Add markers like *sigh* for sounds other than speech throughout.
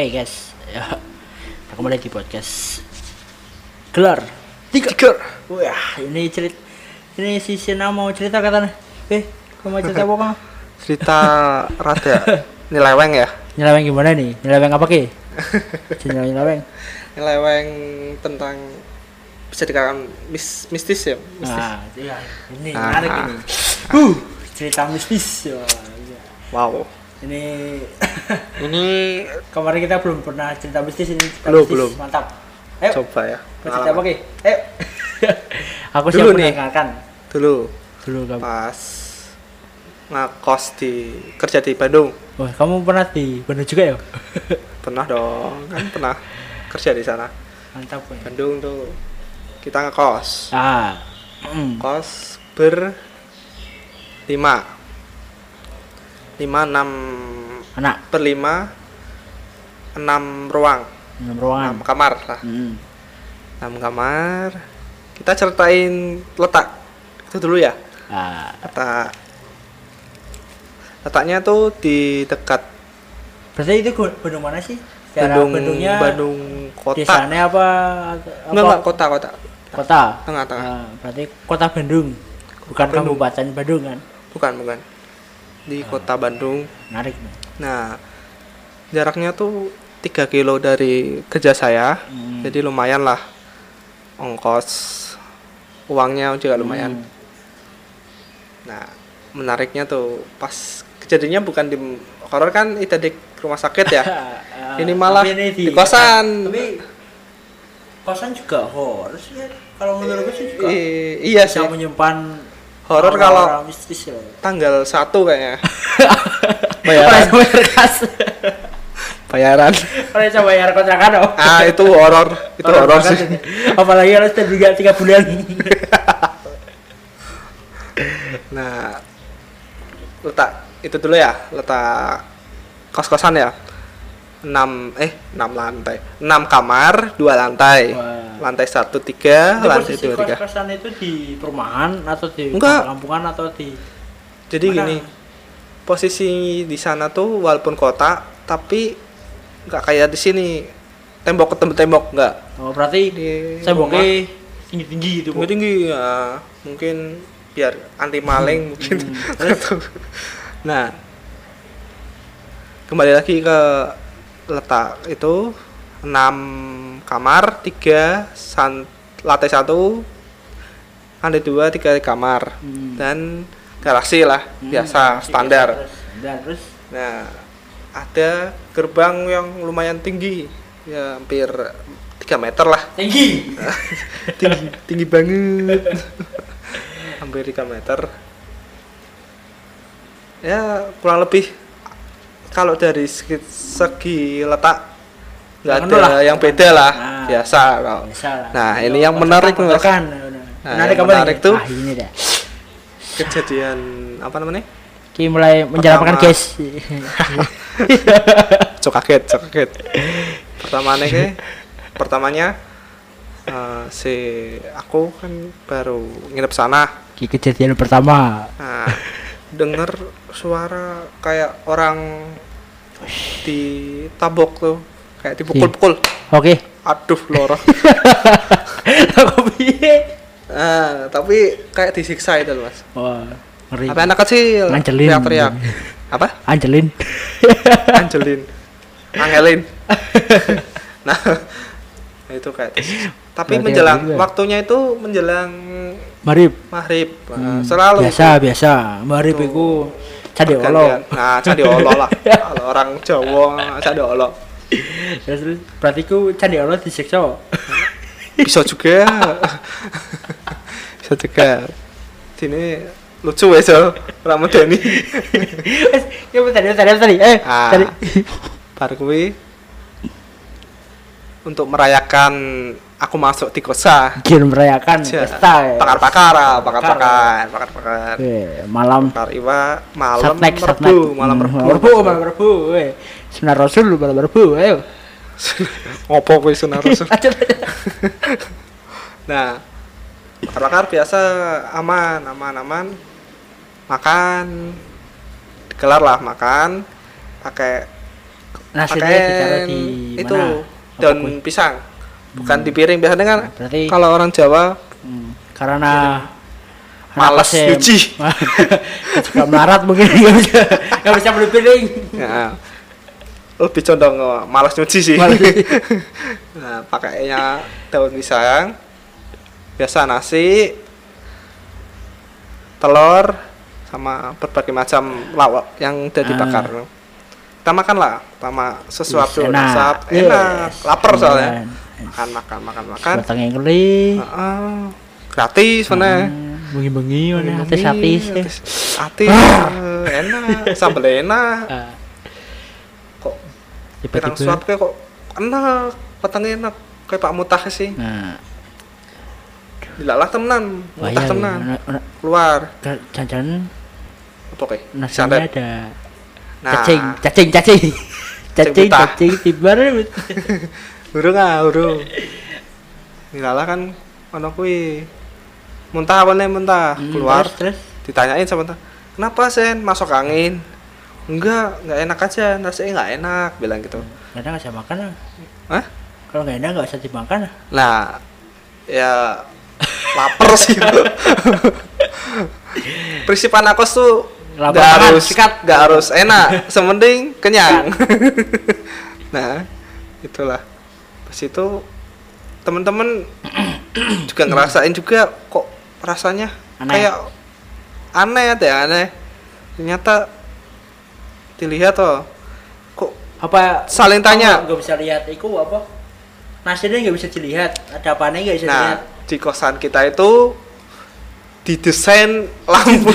Hey guys, ya, kembali di podcast Gelar Tiga. Tiga. Wah, ini cerita ini si Sina mau cerita katanya. Eh, kamu mau cerita apa kamu? Cerita rada nyeleweng ya. Nyeleweng gimana nih? Nyeleweng apa ki? *laughs* Nyeleweng nyeleweng. Nyeleweng tentang bisa dikatakan mis mistis ya. Mistis. Nah, iya, ini Ah. menarik ini. Uh, cerita mistis. Wah, iya. Wow. Ini *laughs* Ini kemarin kita belum pernah cerita mistis ini. Cerita Belum, mistis. belum. Mantap. Ayo, coba ya. cerita apa ki? Ayo. *laughs* Aku siap Dulu nih. mendengarkan. Dulu Dulu kamu. pas ngakos di kerja di Bandung. Wah, kamu pernah di Bandung juga ya? *laughs* Pernah dong, kan pernah kerja di sana. Mantap ya. Bandung tuh kita ngekos. Ah. Mm. Kos ber lima lima enam Anak berlima enam ruang enam enam ruangan. kamar lah Mm. enam kamar kita ceritain letak itu dulu ya Ah, letak letaknya tuh di dekat berarti itu gu- Bandung mana sih? Daerah Bandung Bandungnya Bandung kota desanya apa? apa enggak enggak kota kota kota. tengah tengah Ah, berarti kota Bandung. Bukan Bandung. kabupaten Bandung kan? bukan bukan di kota Bandung Menarik nah jaraknya tuh 3 kilo dari kerja saya Hmm. jadi lumayan lah ongkos uangnya juga lumayan Hmm. nah menariknya tuh pas kejadiannya bukan di horor kan itu di rumah sakit ya *laughs* Ah, Ini malah ini di kosan. Tapi kosan juga horor sih. ya. Kalau menurutku sih juga I- iya sih bisa menyimpan horor kalau mistis ya. tanggal 1 kayaknya *laughs* bayaran bayar kas. bayaran Orang coba bayar kontrakan oh. ah itu horor itu horor sih. Apalagi harus terduga tiga bulan. *laughs* nah letak itu dulu ya letak kos-kosan ya 6 eh 6 lantai 6 kamar 2 lantai Wah. Lantai 1 3 Itu lantai 2 3 kos-kosan itu di perumahan atau di Enggak. kampungan atau di jadi Mana? gini posisi di sana tuh walaupun kota tapi nggak kayak di sini. Tembok ketemu tembok nggak. Oh berarti di temboknya tinggi-tinggi gitu tinggi Bu. tinggi ya. Mungkin biar anti maling mungkin. Hmm, *laughs* Nggak tahu. nah kembali lagi ke letak itu 6 kamar 3 san, lantai satu lantai dua tiga kamar. Hmm. dan garasi lah Hmm, biasa Standar. terus? Nah ada gerbang yang lumayan tinggi ya hampir 3 meter lah. Tinggi. *laughs* tinggi tinggi banget. *laughs* Hampir 3 meter. Ya kurang lebih kalau dari segi, segi letak nggak Yang ada anu lah. yang beda lah Nah. biasa kalau Biasa lah. Nah, ini yang menarik, Mas. kontrakan, Nah, menarik apa menarik nih? tuh- Ah, ini dah. kejadian apa namanya Ki mulai menjalankan guys. *laughs* cok kaget cok kaget pertamanya ke pertamanya eh, si aku kan baru nginep sana Ki kejadian pertama. Nah, denger suara kayak orang ditabok tuh, kayak dipukul-pukul. Oke. Aduh, loro. *laughs* Aku piye? Nah, tapi kayak disiksa itu loh, Mas. Wah, ngeri. Apa anak kecil Ngancelin. teriak-teriak. Apa? Angelin. Angelin. *laughs* Angelin. nah, itu kayak disiksa. Tapi Berarti menjelang juga. waktunya itu menjelang Marip. maghrib. Nah, Hmm, selalu Biasa, biasa. Marip Tuh. iku candi Pergantian. olo. Nah, candi olo lah. Kalau orang Jawa candi olo. Terus terus berarti ku candi olo disiksa. Bisa juga. Bisa juga. Sini lucu ya so Ramadhani. Ya tadi tadi tadi. Eh, Ah. tadi. Bar kuwi untuk merayakan aku masuk di kosa. Gil merayakan Aja. pesta. ya. Pakar-pakar, ah, pakar-pakar, pakar-pakar. Eh, malam Pakar iwa malam Satnek, satnek. Rebu, malam Hmm, Rebu. Malam Rebu, malam Rebu. eh. Sunnah Rasul malam Rebu. Ayo. Ngopo sunah *laughs* rasul. Nah, bakar-bakar biasa aman, aman, aman. Makan, kelar lah makan, pakai pakai itu daun pisang. Bukan di piring. Biasanya kan Berarti kalau orang Jawa hmm, karena anaknya- nyuci. *laughs* suka melarat mungkin nggak bisa nggak bisa beli piring. ya, lebih condong ke malas nyuci sih Malas. *laughs* nah pakainya daun pisang biasa nasi telur sama berbagai macam lawak yang udah Ah. dibakar kita makan lah sama sesuatu Yes, enak. enak, Yes. enak lapar soalnya Enak. makan makan makan makan Batang yang kering. Heeh. gratis mana Bengi-bengi mana artis-artis ya. Ati enak, *laughs* sambal enak. Kok pirang suap kayak kok enak, petangnya enak. Kayak Pak Mutah sih. Nah, Dilalah temenan, mutah temenan. ya. Nah, Keluar. Jangan Apa kayak? nasinya ada Nah, cacing, cacing, cacing. *laughs* Cacing, cacing, tibar. *laughs* Urung ah, urung. Dilalah kan ono kuwi. Muntah apa nih muntah? Hmm, Keluar. Terus, terus. Ditanyain sama muntah. Kenapa sen masuk angin? Enggak, enggak enak aja, rasanya enggak enak, bilang gitu. Nggak nggak bisa makan. Hah? Kalau nggak enak nggak usah dimakan lah. Nah, ya lapar sih. bro. Prinsip anak kos tuh nggak harus sikat. nggak harus enak, semending kenyang. *laughs* nah, itulah. Pas itu teman-teman *clears throat* juga ngerasain juga kok rasanya Aneh. kayak aneh ya aneh. Ternyata dilihat tuh kok Apa Saling tanya. Nggak bisa lihat. Iku apa? Nasinya nggak bisa dilihat. Ada apa nggak bisa Nah, dilihat. di kosan kita itu didesain lampu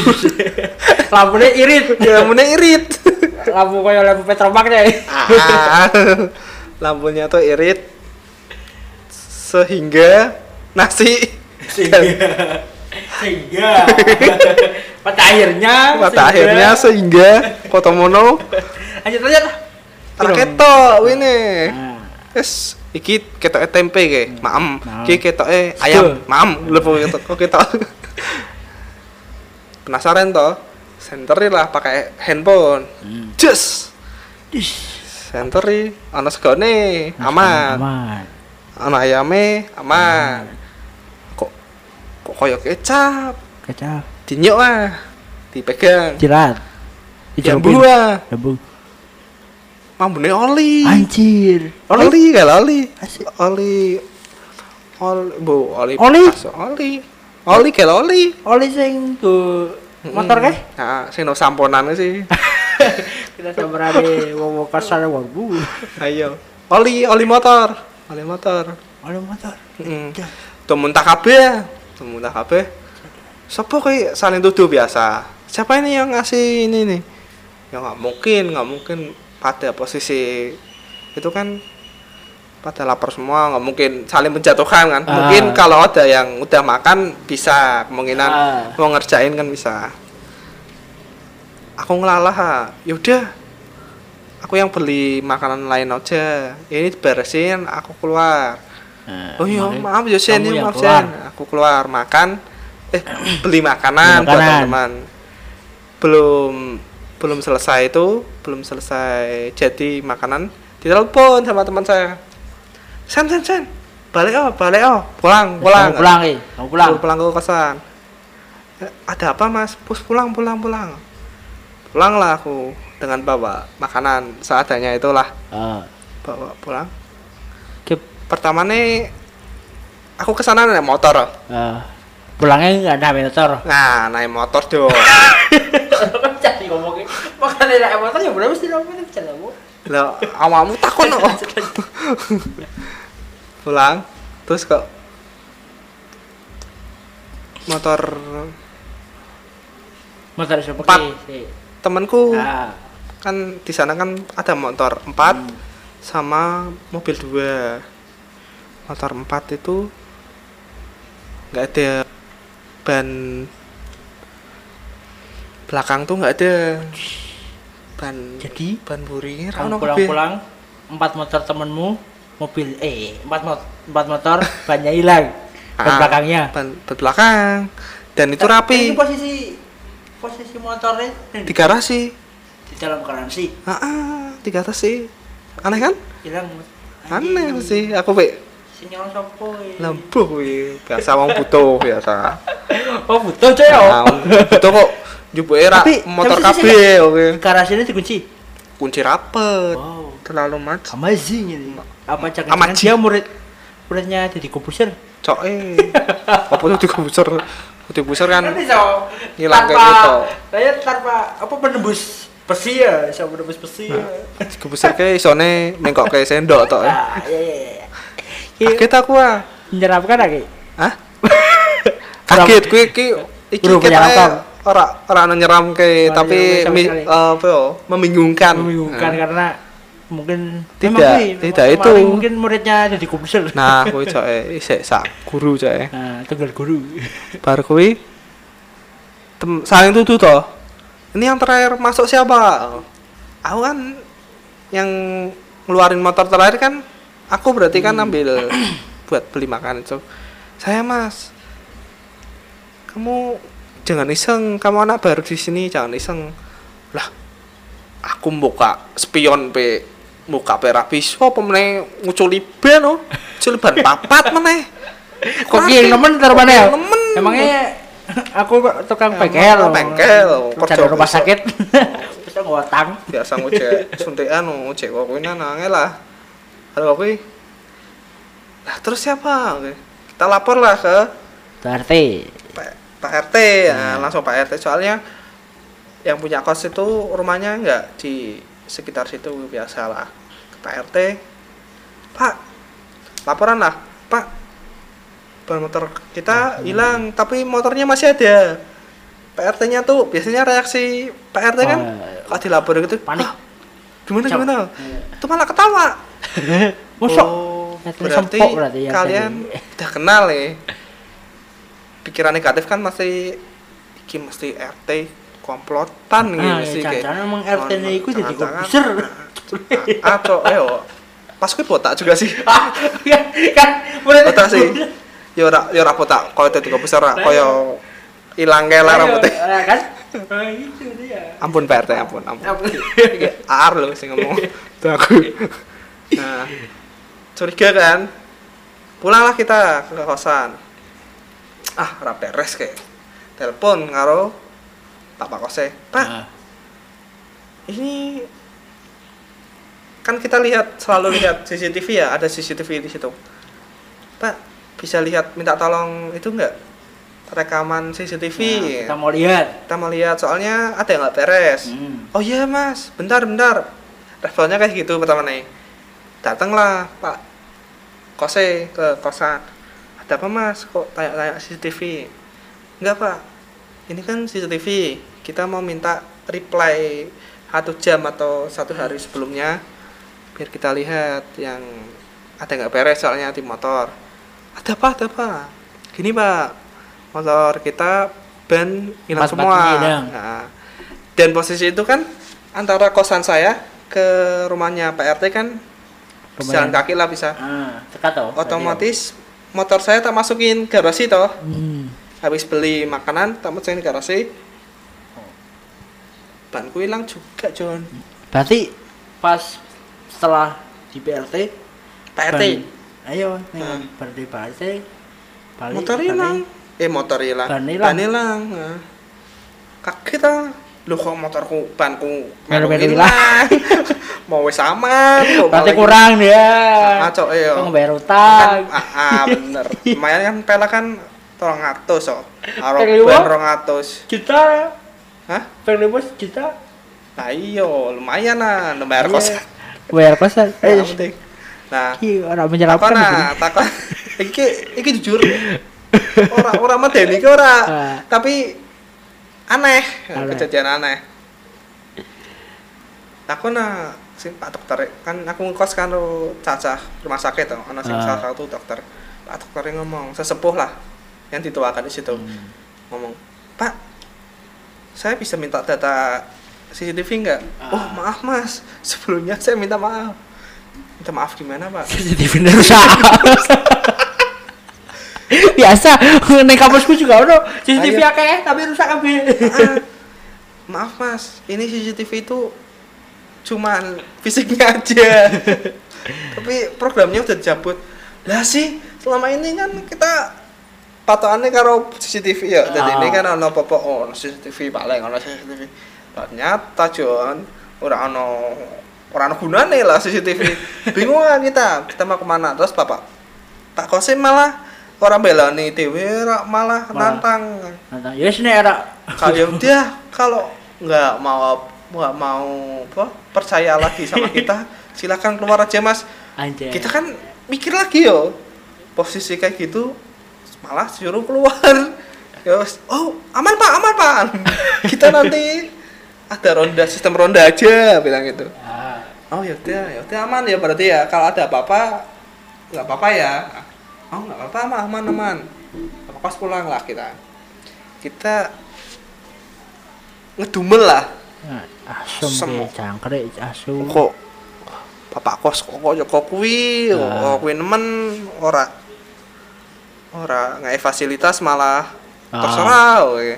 *laughs* Lampunya irit. *laughs* lampunya irit *laughs* Lampu kayak lampu petromak deh. Ah, lampunya tuh irit sehingga nasi Sehingga. Sehingga. Pada akhirnya. pada akhirnya sehingga kotomono Lanjut lanjut. lah. raketo ini Nah, es iki ketoke tempe ke maem Maem. iki ketoke ayam maem lepo ketok kok ketok *laughs* penasaran toh senteri lah pakai handphone Hmm. Jus. Senteri ana segone aman. Aman. Ana ayame aman. Kok kok koyo kecap. Kecap. Dinyuk ah. Dipegang. Jirat. Jambu ah. Jambu. Mambune oli. Anjir. Oli kayak oli. Oli. Oli, bu, oli. Oli? Oli. Oli kayak oli. Oli sing tuh motor kah? Nah, sing no samponan sih. *laughs* Kita sabarane wong wong kasar wong bu. Ayo. Oli, oli motor. Oli motor. Oli motor. Heeh. Tuh muntah kabeh. Tuh muntah kabeh. Sopo kayak saling tuduh biasa. Siapa ini yang ngasih ini nih? Ya nggak mungkin, nggak mungkin pada posisi itu kan pada lapar semua nggak mungkin saling menjatuhkan kan. Ah. Mungkin kalau ada yang udah makan bisa kemungkinan Ah. mau ngerjain kan bisa. Aku ngelalah, ah. yaudah aku yang beli makanan lain aja. Ini beresin, aku keluar. Nah, Oh iya, maaf ya Sen, kamu ya, maaf. Sen. Aku keluar makan, eh beli makanan, Beli buat makanan. teman-teman. Belum belum selesai itu, belum selesai jadi makanan, ditelepon sama teman saya. Sen, Sen, Sen, balik oh, balik oh, pulang, pulang. Kamu pulang eh. Kamu pulang. Pulang ke kosan. "Eh, Ada apa mas? Pus pulang, pulang, pulang. Pulanglah aku dengan bawa makanan seadanya itulah Ah. bawa pulang. Kip. pertama nih aku ke sana naik motor Ah. Pulangnya nggak ada motor. nah naik motor dong Jadi ngomongin makanya naik motor ya berapa sih *laughs* naik bisa kamu? lo awamu takut no pulang terus kok motor Motor siapa Empat. temanku Ah. kan di sana kan ada motor empat Hmm. sama mobil dua motor empat itu nggak ada ban belakang tuh nggak ada. Ban Jadi? ban buri kamu pulang-pulang empat motor temenmu mobil eh empat mot empat motor bannya hilang ban Ah. belakangnya. ban, ban belakang. Dan itu Ini rapi posisi posisi motornya di garasi di dalam garansi ah, ah, di garasi Aneh kan? hilang Aneh sih. Aku pe sinyal sopo iki? lembuh kuwi. Biasa wong butuh biasa. *laughs* oh butuh coy Nah, oh butuh kok jupuke ra Tapi- motor kabeh oke. garasinya dikunci Kunci rapet. wow Terlalu mat. amazing ini apa jangan Amazing. dia murid muridnya jadi komposer Coke. *laughs* Apa tuh dikubuser? Dikubuser kan Nanti so ngilang kayak gitu. saya tanpa apa penembus besi ya bisa menembus besi ya dikubuser ke isone mengkok ke sendok tok. ah iya iya iya Ki- Kaget aku ah. menyeramkan lagi Hah? *laughs* Kaget kuwi iki iki kita ora ora nyeramke Ora tapi nyeramke sama mi- eh, apa yo membingungkan. membingungkan Nah. karena mungkin Tidak, tidak itu. mungkin muridnya jadi komposer Nah, *laughs* kuwi coke isik sak guru coke. nah tunggal guru Bar kuwi tem saling tuduh toh. Ini yang terakhir masuk siapa? Aku kan yang ngeluarin motor terakhir kan aku berarti kan ambil *clears throat* buat beli makan itu. Saya Mas. Kamu jangan iseng, kamu anak baru di sini jangan iseng. Lah, aku buka spion pe muka pe rapi apa meneh nguculi ben oh. Nguculi ban papat meneh. *laughs* kok yang nemen taruh mana ya emangnya *laughs* aku tukang bengkel bengkel, kerja rumah sakit *laughs* bisa ngutang biasa ngecek suntikan ngecek kok kuwi nangis lah halo kuwi lah terus siapa? Oke. kita lapor lah ke Pak, Pak RT ya, langsung Pak RT soalnya yang punya kos itu rumahnya nggak di sekitar situ biasa lah. Ke Pak RT Pak laporan lah. Pak ban motor kita hilang tapi motornya masih ada. Pak RT nya tuh biasanya reaksi Pak RT kan kalau dilapor gitu panik. "Ah, gimana Cok. gimana? Itu malah ketawa *laughs* Masuk. Oh, RT berarti, berarti ya, kalian *laughs* udah kenal ya. Pikiran negatif kan masih iki mesti RT komplotan gitu Ah, mesti ya, kayak. jangan-jangan emang RT -nya iku jadi jangan-jangan. komposer. Ah, cok, ayo. Pas kuwi botak juga sih. *laughs* kan murid Botak sih. Ya ora ya ora botak koyo dadi komposer ora koyo ilang kae lah rambutnya. Kan Ah, itu dia Ampun Pak RT, ampun, ampun. Ar loh sing ngomong. Tuh aku. Nah, curiga kan? Pulanglah kita ke kosan. Ah, ora beres kayak. Telepon karo Pak Pak kose. Pak, Ah, ini kan kita lihat selalu lihat CCTV ya, ada CCTV di situ. Pak, bisa lihat minta tolong itu enggak? Rekaman CCTV. nah, kita mau lihat Kita mau lihat soalnya ada yang nggak beres. Hmm. Oh iya mas, bentar bentar. Responnya kayak gitu pertama nih. Datanglah Pak Kose ke kosan. Ada apa mas? Kok tanya-tanya CCTV? Enggak pak. Ini kan CCTV. Kita mau minta reply satu jam atau satu hari sebelumnya biar kita lihat yang ada nggak beres soalnya di motor. Ada apa? Ada apa? Gini pak, motor kita ban hilang semua. Nah, dan posisi itu kan antara kosan saya ke rumahnya Pak RT kan jalan kaki lah bisa. ah dekat toh Otomatis motor saya tak masukin garasi toh. hmm. Habis beli makanan tak masukin garasi. Banku hilang juga John. berarti pas setelah di BRT Pak RT. ban- ayo Hmm. berarti BRT balik motor hilang. Eh motor hilang. Ban hilang. Ban hilang. Nah. Kaget ah. Lu kok motorku banku Melu-melu hilang. *laughs* Mau wis aman kok berarti kurang dia. Ah, cok, iya. Kok kan utang? Ah, ah, bener. *laughs* Lumayan kan pela kan tolong atus oh aro Peng lima? ban rong atus. Juta. Hah? Pengen bos juta. Nah iyo lumayan lah bayar Iya. kosan. Bayar kosan. Nah, eh nah iki orang apa menyeramkan nah takon. *laughs* Iki iki jujur. Ora ora medeni ki ora? Ah. tapi aneh Aneh. kejadian aneh takon nah sing Pak dokter kan aku ngekos kan karo cacah rumah sakit tuh ana sing Ah. salah satu dokter Pak dokternya ngomong sesepuh lah yang dituakan di situ Hmm. ngomong Pak saya bisa minta data CCTV nggak? Ah. Oh maaf mas sebelumnya saya minta maaf minta maaf gimana Pak? CCTV rusak *laughs* biasa. *laughs* Neng kampusku juga ono. CCTV akeh tapi rusak kabeh. Ah, *laughs* maaf mas. Ini CCTV itu cuman fisiknya aja. Tapi programnya udah dicabut. Lah sih selama ini kan kita patokannya karo CCTV ya jadi Ah. ini kan ono apa oh CCTV paling ono CCTV ternyata Jon ora ono ora ono gunane lah CCTV *laughs* bingung lah kita? Kita mau ke mana? Terus bapak Pak Kosim malah orang belani dewe ra- malah Malah. nantang. Nah, ya nek ora kalau dia kalau nggak mau nggak mau apa percaya lagi sama *laughs* kita silakan keluar aja mas. Anjay. kita kan mikir lagi yo. Posisi kayak gitu malah suruh keluar. Ya oh aman pak aman pak. *laughs* Kita nanti ada ronda sistem ronda aja bilang gitu. Ah, oh ya udah ya udah aman ya berarti ya. Kalau ada apa-apa nggak apa-apa ya oh nggak apa-apa aman aman aman apa pas pulang lah kita kita ngedumel lah nah, asum Semu. ki jangkrik asu. kok bapak kos kok kok kok kuwi Ah. kok kuwi nemen ora ora ngai fasilitas malah Ah. terserah kowe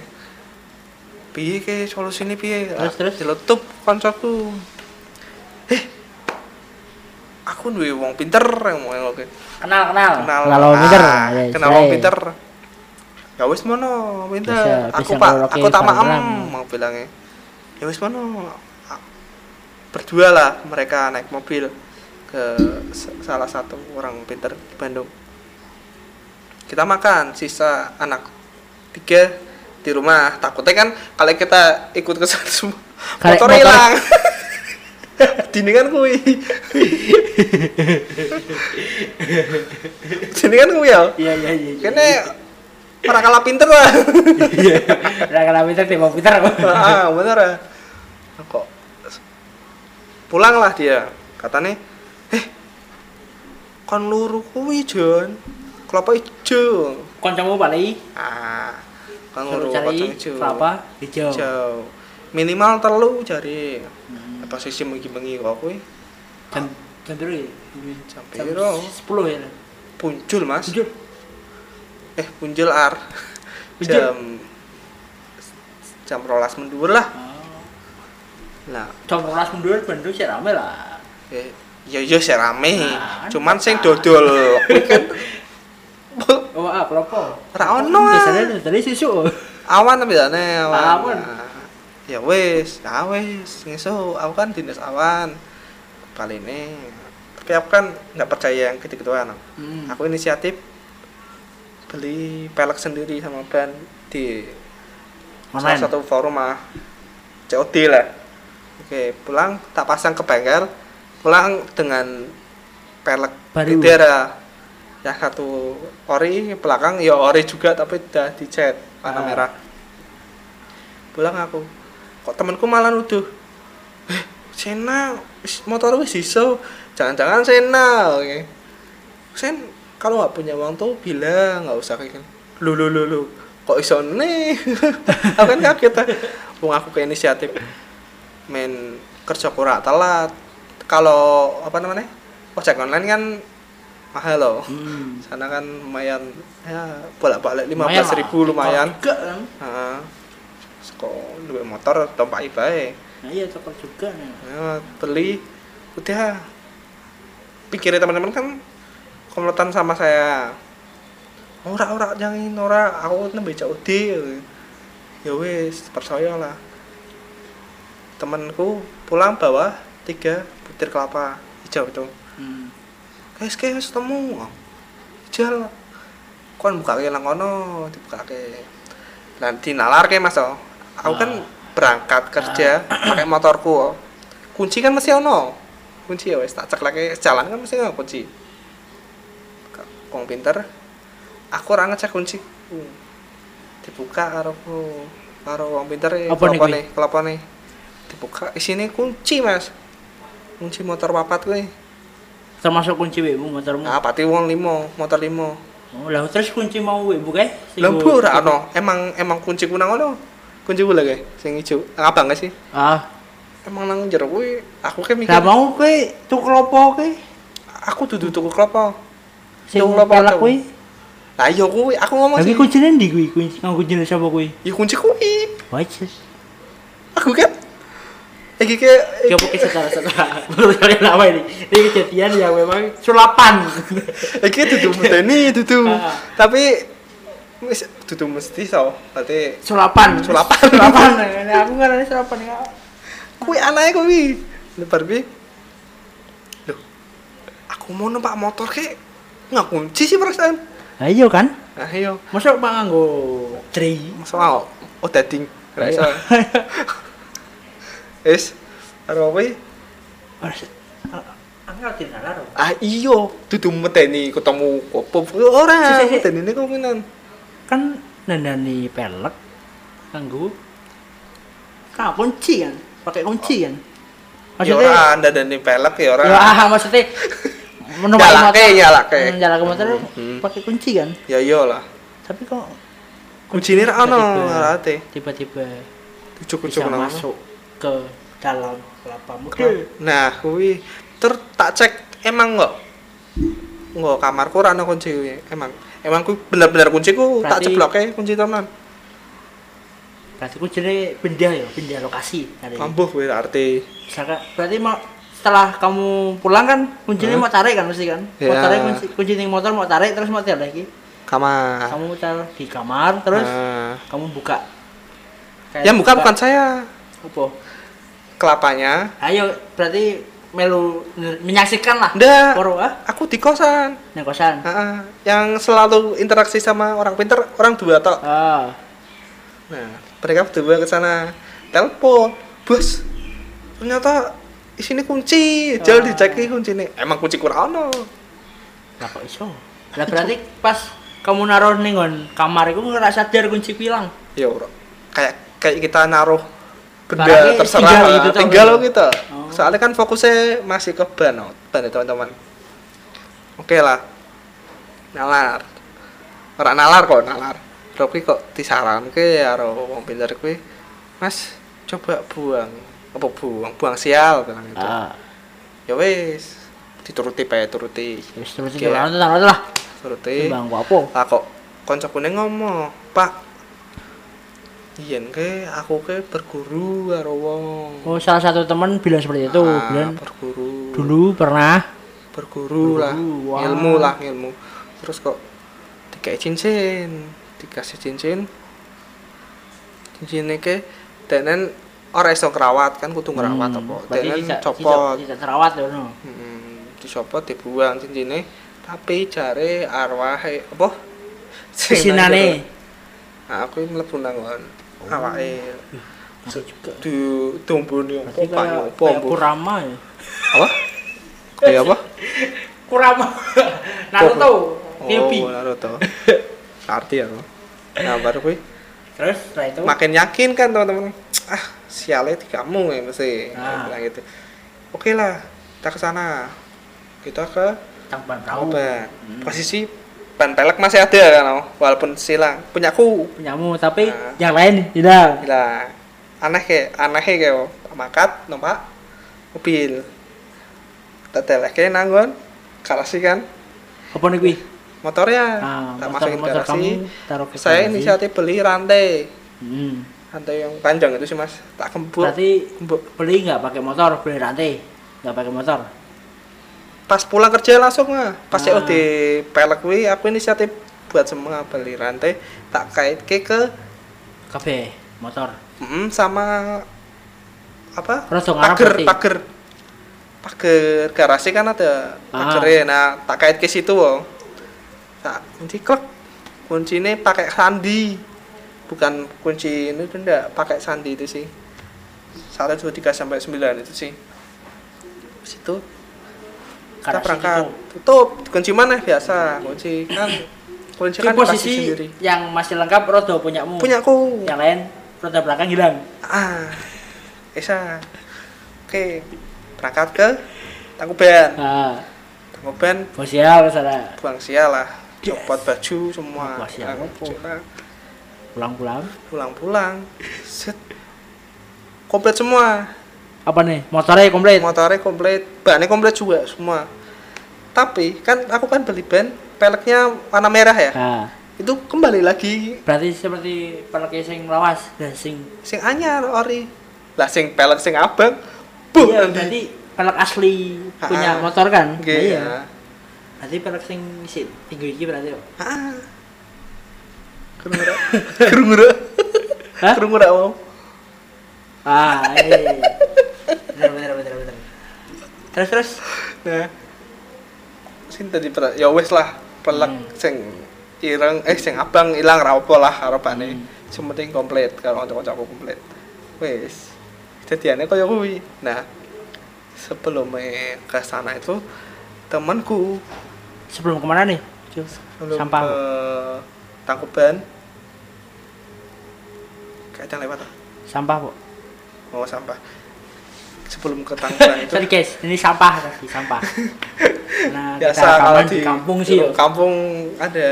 piye ke solusine piye Terus, terus? diletup kancaku eh aku duwe wong pinter yang mau ngono Kenal kenal. kenal. Kenal wong pinter. ah, Ya, kenal wong pinter. Ya wis mono pinter. Bisa- aku bisa pak aku tak maem mau bilangnya. Ya wis mono. Berdua lah mereka naik mobil ke salah satu orang pinter di Bandung. Kita makan sisa anak tiga di rumah. Takutnya kan kalau kita ikut ke sana semua motor. hilang *laughs* *laughs* dini kan kui dini kan kui ya? Iya iya iya. kene orang kalah pinter lah Ora kenal pinter timbang pinter. *laughs* ah bener ya. Kok pulang lah dia. Katanya eh kon luru kuwi Jon. Kelapa ijo. Kancamu bali? Ah kon suruh luru kacang ijo. kelapa hijau minimal telu jari Apa sih bengi-bengi kok kuwi Jam jam piro ya? Jam piro? 10 ya. puncul mas Tujuh. eh puncul ar *laughs* Puncul. jam jam rolas mendur lah Oh. nah Jam 12 mundur Bandung sih rame lah. eh, ya ya sih rame Nah, cuman *laughs* kan. sing dodol kan Oh, ah, kelapa. Ora ono, ah. Biasanya dari susu. awan tapi jane awan. Awan. Ya wis, ya wis, ngesuk aku kan dinas awan. Kali ini. Tapi aku kan nggak percaya yang gitu-gituan. Hmm. Aku inisiatif beli pelek sendiri sama ban di salah Online. satu forum ah COD lah. Oke, pulang tak pasang ke bengkel, pulang dengan pelek Baru. Idera. Ya satu ori belakang ya ori juga tapi udah dicat warna Ah. merah. Pulang aku. Kok temanku malah nuduh. Eh, Sena motor wis iso. Jangan-jangan Sena. Oke. Sen kalau nggak punya uang tuh bilang nggak usah kayak gini. Lu lu lu lu. Kok iso nih? *laughs* aku kan kaget. ah. Wong aku ke inisiatif main kerja kurang telat. Kalau apa namanya? Ojek online kan mahal loh. Hmm. Sana kan lumayan ya bolak-balik lima Lumayan belas ribu lumayan. Juga kan. Kok duwe motor tompak bae. Nah, iya coklat juga. Nih. Ya, beli udah. Pikirnya teman-teman kan komplotan sama saya. Ora ora jangan ora aku nembe COD ya. Wis percaya lah. Temanku pulang bawa tiga butir kelapa hijau itu. Hmm. guys guys temu. Hijau kon buka ke lang kono dibuka ke. Nanti nalar ke mas oh. Aku kan berangkat kerja pakai motorku. Kunci kan masih ono. Kunci ya wes tak cek lagi. Jalan kan masih ono kunci. Wong pinter. Aku ora ngecek kunci. Dibuka karo karo wong pinter e Apa nih kelopone kelopone. Dibuka isine kunci mas. Kunci motor papat kuwi. Termasuk kunci WiFi motormu. ah pati wong limo motor limo Oh, lah terus kunci mau WiFi kae? Gua- ora ono. Emang emang kunci kunang ono. Kunci kula kae sing ijo. Abang gak sih? Ah, Emang nang jero kuwi aku kayak mikir mau kowe tuku klopo kowe? aku dudu tuku klopo. Sing klopo kowe. Lah iya kuwi aku ngomong Lagi sih. kuncinya ndi kuwi? Kunci kang kuncinya sapa kuwi? Ya kunci kuwi. Wajis. Aku kan iki ke Ya mungkin secara-secara menurut kalian apa ini? Ini kejadian yang memang sulapan. iki medeni dudu. Ah. Tapi wis dudu mesti so. Berarti Sulapan. *laughs* Sulapan. Sulapan. Ini aku ngarani sulapan ya. kuwi anake kuwi. Lebar kuwi. Loh. Aku mau numpak motor ke nggak kunci sih perasaan. Ayo kan? Nah, iya. Masa pak nganggo tri? Masa mau oh dading. Ora iso. Ayo. *laughs* Wis. Karo kuwi Angkat. Ah iya, dudu medeni ketemu opo ora Si, si, si. medeni kok minan. Kan nandani pelek nganggo Kak kunci kan? Pakai kunci kan? Ya ora ndadani pelek ya ora. Ya ah, *laughs* maksudnya menumpai Nyalake, motor. nyalake. Hmm, Nyalake motor Hmm. pakai kunci kan? Ya iyalah. Tapi kok Kuncine ra ono, tiba-tiba- ora ate. Tiba-tiba nang. masuk ke dalam kelapa muda. Nah, kuwi ter tak cek emang. Nggak kamarku ora ono kunci kuwi. Emang emang kuwi bener-bener kunciku tak Berarti- ceploke kunci tenan. Berarti kuncinya pindah ya, pindah lokasi. Kambuh kuwi arti. Misalkan berarti mau setelah kamu pulang kan kuncinya Hah? mau tarik kan mesti kan? Mau Ya. tarik kunci kunci motor mau tarik terus mau tarik lagi. Kamar. Kamu taruh di kamar terus Nah. kamu buka. Kayak Yang buka bukan saya. Apa? Kelapanya. Ayo berarti melu menyaksikan lah. Ndak. Poro ah, Aku di kosan. nang kosan. Ah, yang selalu interaksi sama orang pinter orang dua tok. Ah, Nah, mereka berdua ke sana telepon, bos. Ternyata di sini kunci, jauh Ah. dicek kunci ini. Emang kunci kurang ono. lah kok iso? Lah berarti pas kamu naruh nggon kamar iku nggak sadar kunci pilang. Ya. Kayak kayak kita naruh benda terserah tinggal gitu, tinggal nggak? kita. Oh. Soalnya kan fokusnya masih ke ban, oh. ban ya teman-teman. Oke lah. Nalar. Ora nalar kok, nalar. Tapi kok disaranke karo wong pinter kuwi, Mas, coba buang. Apa buang? Buang sial bilang itu. Ah, Ya wis, dituruti pae turuti. terus Oke. iki lah. Turuti. Bang apa? Lah kok koncokune ngomong, "Pak, Yen ke aku ke berguru karo wong. Oh, salah satu teman bilang seperti itu, Ah, bilang berguru. dulu pernah berguru, lah, Berguru, wah. ilmu lah, ilmu. Terus kok dikasih cincin, dikasih cincin. Cincinnya ke denen ora iso kerawat kan kudu ngerawat Hmm, apa. tidak- copot. tidak terawat loh no. Hmm, dicopot dibuang cincinnya tapi jare arwahe apa *laughs* jero. nah, aku mlebu nang awake di pak apa kayak apa Kurama ya. apa kayak apa *laughs* Kurama. Naruto. Yubi. oh Naruto *laughs* arti nah baru kuwi Terus setelah itu makin yakin kan teman-teman ah sialnya di kamu ya mesti Ah. bilang gitu oke lah kita ke sana kita ke perahu. Obat. Hmm. Posisi ban pelek masih ada kan, walaupun silang. Punyaku. Punyamu tapi Nah. yang lain tidak. Gila. Aneh kayak aneh kayak makat numpak mobil. Tetelek kayak nanggon garasi kan Apa nih motornya Ah, tak motor- masukin motor garasi. taruh ke Saya garasi. inisiatif beli rantai. Hmm. Rantai yang panjang itu sih mas. Tak kembur. Berarti Kembur. beli nggak pakai motor, beli rantai. Nggak pakai motor. Pas pulang kerja langsung lah. Pas Ah. di pelek kuwi aku inisiatif buat semua beli rantai tak kait ke ke Kafe motor. Mm, sama apa? Pagar, pagar. Pagar garasi kan ada Ah. pagarnya. Nah, tak kait ke situ, Wong. Tak kunci klek. Kuncinya pakai sandi. Bukan kunci ini tuh enggak, pakai sandi itu sih. Salah 2 3 sampai 9 itu sih. Situ kita gitu. Tutup. Kunci mana biasa? Kunci kan kunci kan posisi sendiri. yang masih lengkap rodo punyamu. Punyaku. Yang lain roda belakang hilang. ah Esa oke berangkat ke Tangkuban Nah, Tangkuban sosial sana. buang sial lah Yes. copot baju semua Buang sial apa? pulang Pulang-pulang. pulang-pulang set komplit semua Apa nih? Motornya komplit. motornya komplit bannya komplit juga semua tapi kan aku kan beli ban peleknya warna merah ya Nah, itu kembali lagi berarti seperti peleknya sing lawas dan sing sing anyar ori lah sing pelek sing abang buh iya nanti. berarti pelek asli punya Ah, motor kan Oke, Nah, iya ya. berarti pelek sing si tinggi iki berarti kok Ah. Kerungu? Kerungu ra? Hah? Kerungu ra mau? ah iya iya bener bener bener bener terus terus Nah. Sing tadi per ya wis lah pelek Hmm. sing ireng eh sing abang ilang ra apa lah harapane. Hmm. Sing penting komplit kalau kanca-kancaku komplit. Wis. Jadiane kaya kuwi. Nah, sebelum ke sana itu temanku sebelum ke mana nih sebelum sampah ke Tangkuban kacang lewat ah. sampah kok mau sampah sebelum ke Tangkuban itu. Sorry guys ini sampah tadi sampah. *laughs* Nah kita biasa kalau rekaman di di kampung sih yo. kampung ada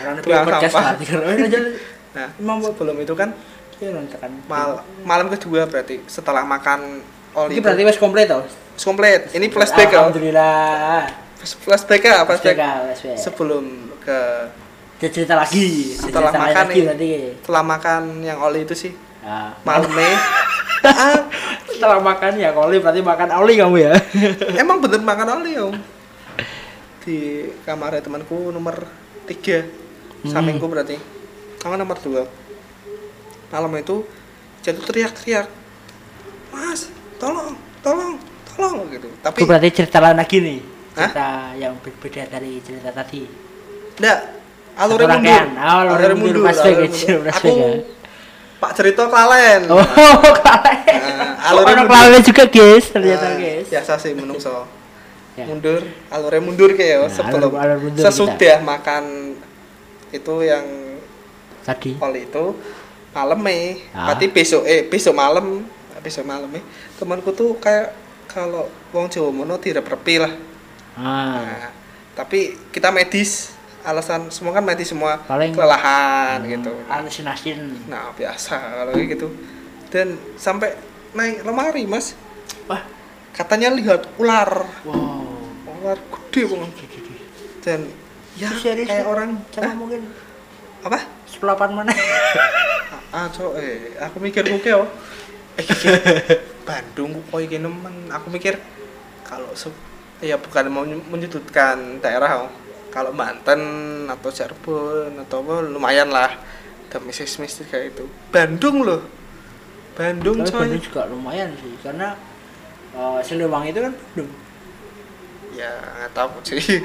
orang *laughs* tukang sampah. *laughs* nah Emang buat- sebelum itu kan Iya, mal malam kedua berarti setelah makan oli Ini berarti wes komplit toh? komplit. Ini flashback Alhamdulillah. flashback ya flashback sebelum ke Dia cerita lagi. Setelah cerita makan lagi nih. setelah makan yang oli itu sih. Nah, malamnya ah, *laughs* setelah makan ya oli berarti makan oli kamu ya. *laughs* emang bener makan oli om di kamarnya temanku nomor tiga Hmm. sampingku berarti kamu nomor dua malam itu jatuh teriak-teriak mas tolong tolong tolong gitu tapi Itu berarti cerita lain lagi nih. Hah? Cerita yang berbeda dari cerita tadi. enggak alurnya mundur. Oh, alurnya mundur, mundur. flashback *laughs* aku ya. Pak cerita kalen *laughs* Oh, kalian. Nah, alurnya mundur. kalian juga guys, ternyata Nah, guys. biasa sih menungso Ya. mundur alurnya mundur kayak Nah, sebelum alur- alur mundur sesudah makan itu yang Tadi. oli itu malam eh Ah. berarti besok eh besok malam besok malam eh temanku tuh kayak kalau wong Jawa mono tidak repi lah Ah. nah, tapi kita medis alasan semua kan medis semua Paling- kelelahan gitu Halusinasi. nah biasa kalau kayak gitu dan sampai naik lemari mas Wah, katanya lihat ular wow. ular gede banget dan ya serius, kayak ya? orang Coba Hah? mungkin apa sepelapan mana? *laughs* ah cok eh aku mikir oke oh eh iki *laughs* Bandung kok iki nemen aku mikir kalau ya bukan mau ny- menyudutkan daerah oh. Kalau Banten atau Cirebon atau apa lumayan lah. Ada mistis-mistis kayak itu Bandung loh. Bandung Tapi coy. Bandung juga lumayan sih karena uh, Siliwangi itu kan Bandung. ya nggak tahu sih. *laughs*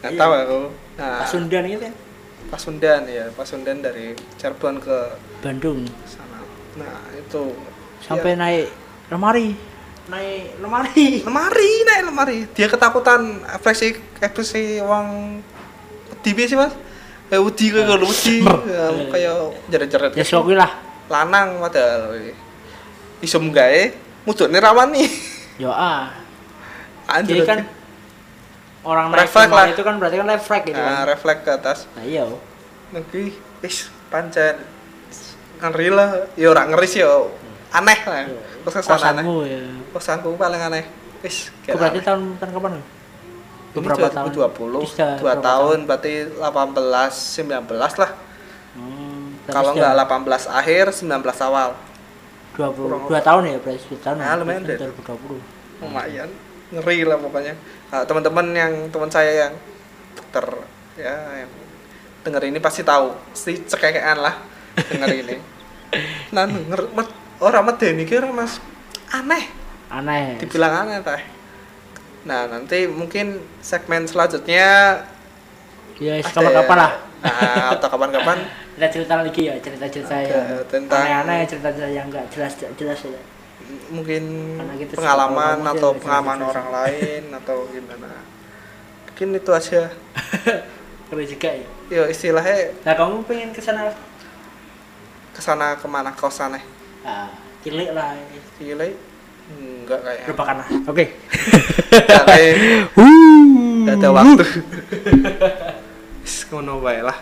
Nggak Iya. tahu aku. Nah. Pasundan gitu ya. Pasundan ya Pasundan dari Cirebon ke Bandung. sana. Nah itu. Sampai ya, naik lemari. Naik lemari. *laughs* lemari naik lemari dia ketakutan ekspresi ekspresi uang piye sih mas kayak wedi kayak kalau ya, kayak jeret-jeret Ya sok lah. lanang padahal iso menggawe mudune rawan nih Yo ah. anjir Jadi kan orang naik Refleks lah. itu kan berarti kan refleks gitu. nah, kan. refleks ke atas Nah iya. Ngerti, wis pancen ngeri lah, ya ora ngeri sih yo aneh lah. Aneh. Kosanmu ya. Kosanku paling aneh. Wis, berarti tahun tahun kapan? Beberapa tahun. 2020, Bisa 2 berapa tahun berarti 18 19 lah. Hmm, Kalau enggak 18 akhir, 19 awal. 20 2 tahun ya berarti 2 tahun. Nah, lumayan deh. 2020. Lumayan ngeri lah pokoknya. Nah, teman-teman yang teman saya yang dokter ya yang denger ini pasti tahu, pasti cekekean lah denger ini. *laughs* Nah, denger orang medeni kira Mas aneh. Aneh. dibilang aneh teh nah nanti mungkin segmen selanjutnya Ya ada- kapan-kapan lah. nah atau kapan-kapan *laughs* Kita cerita lagi ya cerita-cerita yang tentang- aneh-aneh cerita-cerita yang enggak jelas jelas ya. mungkin pengalaman atau pengalaman orang lain *laughs* atau gimana mungkin itu aja Keren juga ya. yo istilahnya Nah, kamu pengen ke sana? ke sana ke mana kau sana Cilik lah. Gile enggak kayaknya Lupakan lah. Oke. Nggak kayak Uh. nggak ada waktu ngono bae lah